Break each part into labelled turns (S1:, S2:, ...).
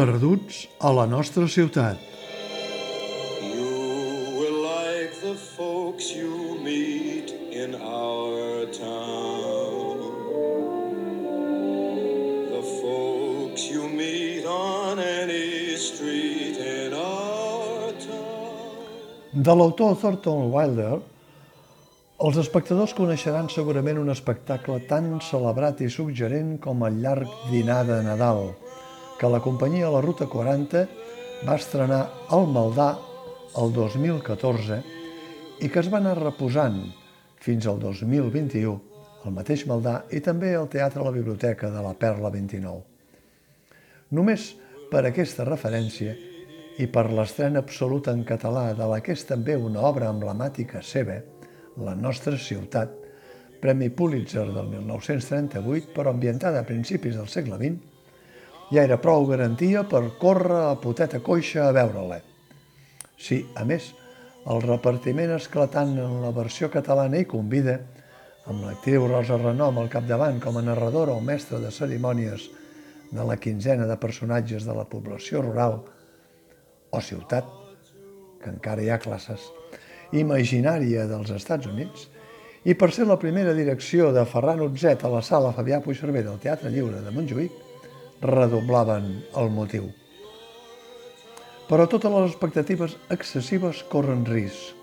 S1: Perduts a la nostra ciutat.
S2: You will like the folks you meet in our town. The folks you meet on any street in our town.
S1: De l'autor Thornton Wilder, els espectadors coneixeran segurament un espectacle tan celebrat i suggerent com el llarg dinar de Nadal, que la companyia La Ruta 40 va estrenar al Maldà el 2014 i que es va anar reposant fins al 2021 al mateix Maldà i també al Teatre La Biblioteca de la Perla 29. Només per aquesta referència i per l'estrena absoluta en català de la que és també una obra emblemàtica seva, La nostra ciutat, Premi Pulitzer del 1938, però ambientada a principis del segle XX, ja era prou garantia per córrer a poteta coixa a veure-la. Sí, a més, el repartiment esclatant en la versió catalana hi convida, amb l'actriu Rosa Renom al capdavant com a narradora o mestra de cerimònies de la quinzena de personatges de la població rural o ciutat, que encara hi ha classes, imaginària dels Estats Units, i per ser la primera direcció de Ferran Utzet a la sala Fabià Puigcerver del Teatre Lliure de Montjuïc, redoblaven el motiu. Però totes les expectatives excessives corren risc.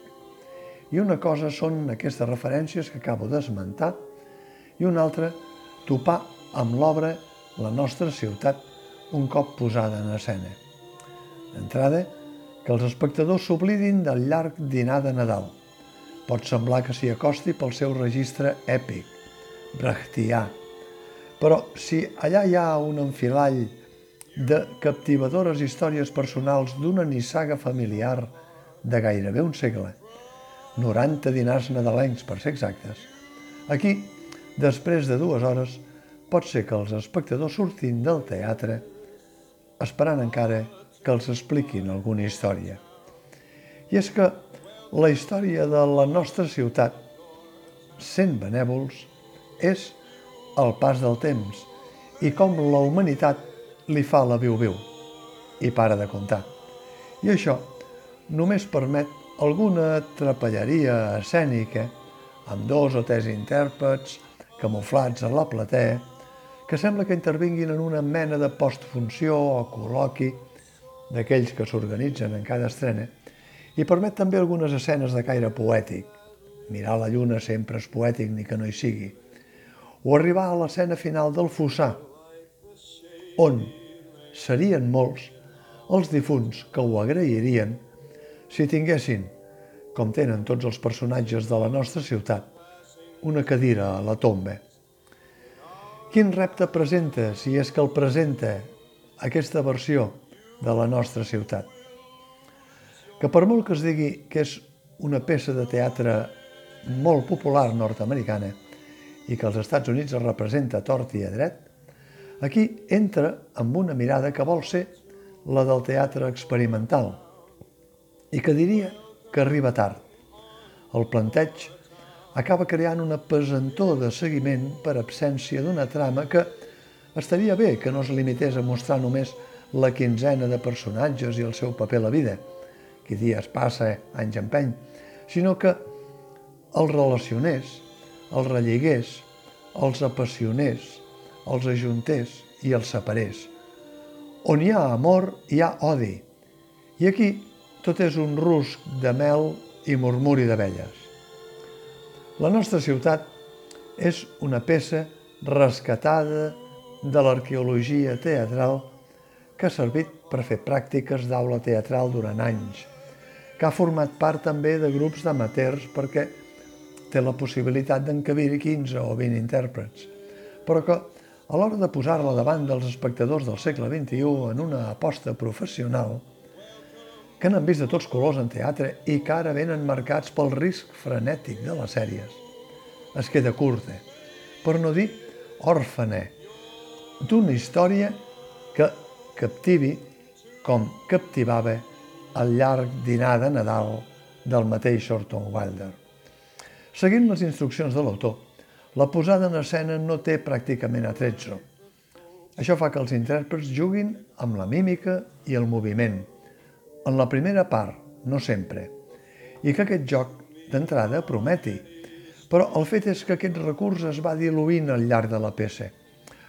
S1: I una cosa són aquestes referències que acabo d'esmentar i una altra, topar amb l'obra La nostra ciutat un cop posada en escena. D'entrada, que els espectadors s'oblidin del llarg dinar de Nadal. Pot semblar que s'hi acosti pel seu registre èpic, brechtià, però si allà hi ha un enfilall de captivadores històries personals d'una nissaga familiar de gairebé un segle, 90 dinars nadalencs per ser exactes, aquí, després de dues hores, pot ser que els espectadors surtin del teatre esperant encara que els expliquin alguna història. I és que la història de la nostra ciutat, sent benèvols, és el pas del temps i com la humanitat li fa la viu-viu i para de comptar. I això només permet alguna trapelleria escènica amb dos o tres intèrprets camuflats a la platea que sembla que intervinguin en una mena de postfunció o col·loqui d'aquells que s'organitzen en cada estrena i permet també algunes escenes de caire poètic. Mirar la lluna sempre és poètic ni que no hi sigui. O arribar a l'escena final del Fossar, on serien molts els difunts que ho agrairien si tinguessin, com tenen tots els personatges de la nostra ciutat, una cadira a la tomba. Quin repte presenta, si és que el presenta, aquesta versió de la nostra ciutat? Que per molt que es digui que és una peça de teatre molt popular nord-americana i que als Estats Units es representa tort i a dret, aquí entra amb una mirada que vol ser la del teatre experimental i que diria que arriba tard. El planteig acaba creant una pesantor de seguiment per absència d'una trama que estaria bé que no es limités a mostrar només la quinzena de personatges i el seu paper a la vida, que dies passa, anys empeny, sinó que els relacionés, els rellegués, els apassionés, els ajuntés i els separés. On hi ha amor, hi ha odi. I aquí tot és un rusc de mel i murmuri d'abelles. La nostra ciutat és una peça rescatada de l'arqueologia teatral que ha servit per fer pràctiques d'aula teatral durant anys, que ha format part també de grups d'amateurs perquè té la possibilitat d'encabir 15 o 20 intèrprets, però que a l'hora de posar-la davant dels espectadors del segle XXI en una aposta professional, que n'han vist de tots colors en teatre i que ara venen marcats pel risc frenètic de les sèries. Es queda curta, per no dir òrfana, d'una història que captivi com captivava el llarg dinar de Nadal del mateix Thornton Wilder. Seguint les instruccions de l'autor, la posada en escena no té pràcticament atrezzo. Això fa que els intèrprets juguin amb la mímica i el moviment. En la primera part, no sempre. I que aquest joc, d'entrada, prometi. Però el fet és que aquest recurs es va diluint al llarg de la peça.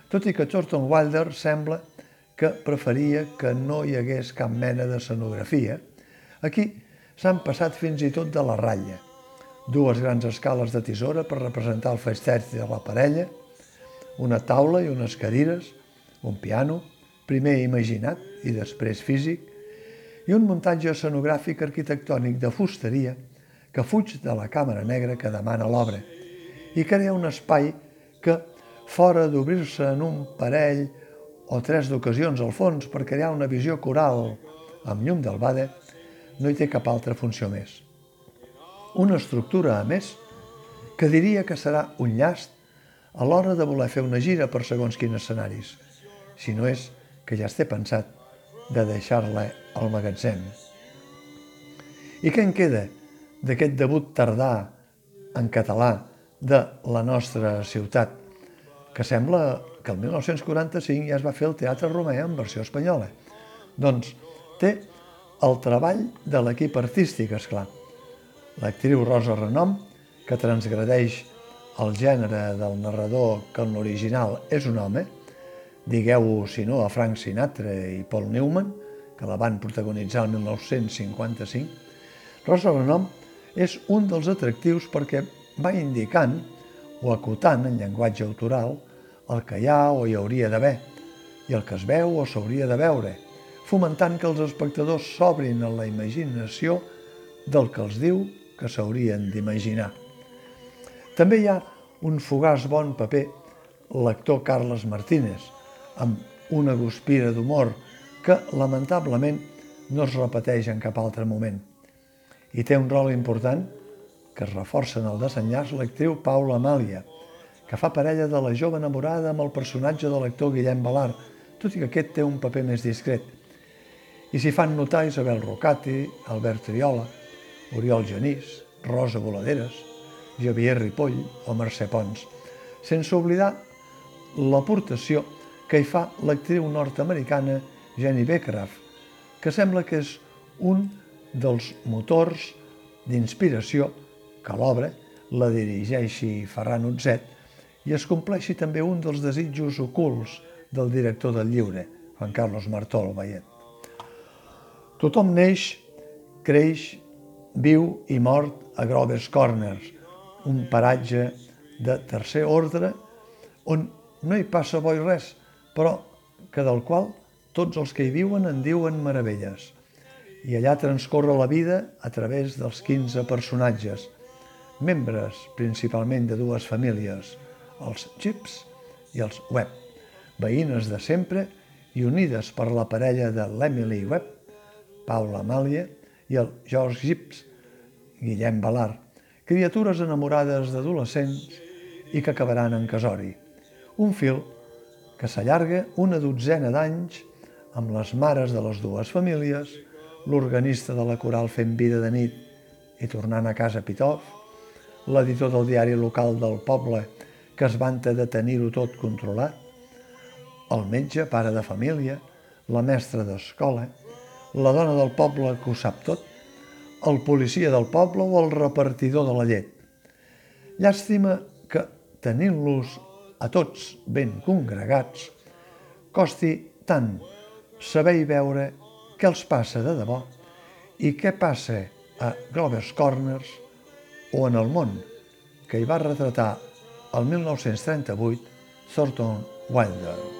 S1: Tot i que Thornton Wilder sembla que preferia que no hi hagués cap mena d'escenografia, aquí s'han passat fins i tot de la ratlla. Dues grans escales de tisora per representar el festeig de la parella, una taula i unes cadires, un piano, primer imaginat i després físic, i un muntatge escenogràfic arquitectònic de fusteria que fuig de la càmera negra que demana l'obra i crea un espai que, fora d'obrir-se en un parell o tres d'ocasions al fons per crear una visió coral amb llum del bade, no hi té cap altra funció més. Una estructura, a més, que diria que serà un llast a l'hora de voler fer una gira per segons quins escenaris – si no és que ja es té pensat de deixar-la al magatzem. I què en queda d'aquest debut tardà en català de la nostra ciutat, que sembla que el 1945 ja es va fer el Teatre Romea en versió espanyola. Doncs té el treball de l'equip artístic, és clar. L'actriu Rosa Renom, que transgradeix el gènere del narrador que en l'original és un home, digueu, si no, a Frank Sinatra i Paul Newman, que la van protagonitzar el 1955, Rosa Renom és un dels atractius perquè va indicant o acotant en llenguatge autoral el que hi ha o hi hauria d'haver i el que es veu o s'hauria de veure, fomentant que els espectadors s'obrin a la imaginació del que els diu que s'haurien d'imaginar. També hi ha un fugaç bon paper l'actor Carles Martínez, amb una guspira d'humor que, lamentablement, no es repeteix en cap altre moment. I té un rol important que es reforça en el desenllaç l'actriu Paula Amàlia, que fa parella de la jove enamorada amb el personatge de l'actor Guillem Balar, tot i que aquest té un paper més discret. I s'hi fan notar Isabel Rocati, Albert Triola, Oriol Genís, Rosa Voladeres, Javier Ripoll o Mercè Pons, sense oblidar l'aportació que hi fa l'actriu nord-americana Jenny Beckeraff, que sembla que és un dels motors d'inspiració que l'obra la dirigeixi Ferran Utzet i es compleixi també un dels desitjos ocults del director del lliure, Juan Carlos Martol Vallet. Tothom neix, creix, viu i mort a Grover's Corners, un paratge de tercer ordre on no hi passa bo res, però que del qual tots els que hi viuen en diuen meravelles. I allà transcorre la vida a través dels 15 personatges, membres principalment de dues famílies, els Chips i els Webb, veïnes de sempre i unides per la parella de l'Emily Webb, Paula Amàlia, i el George Gibbs, Guillem Balar, criatures enamorades d'adolescents i que acabaran en casori. Un fil que s'allarga una dotzena d'anys amb les mares de les dues famílies, l'organista de la coral fent vida de nit i tornant a casa Pitof, l'editor del diari local del poble que es vanta de tenir-ho tot controlat, el metge, pare de família, la mestra d'escola, la dona del poble que ho sap tot, el policia del poble o el repartidor de la llet. Llàstima que, tenint-los a tots ben congregats, costi tant saber i veure què els passa de debò i què passa a Grover's Corners o en el món que hi va retratar el 1938 Thornton Wilder.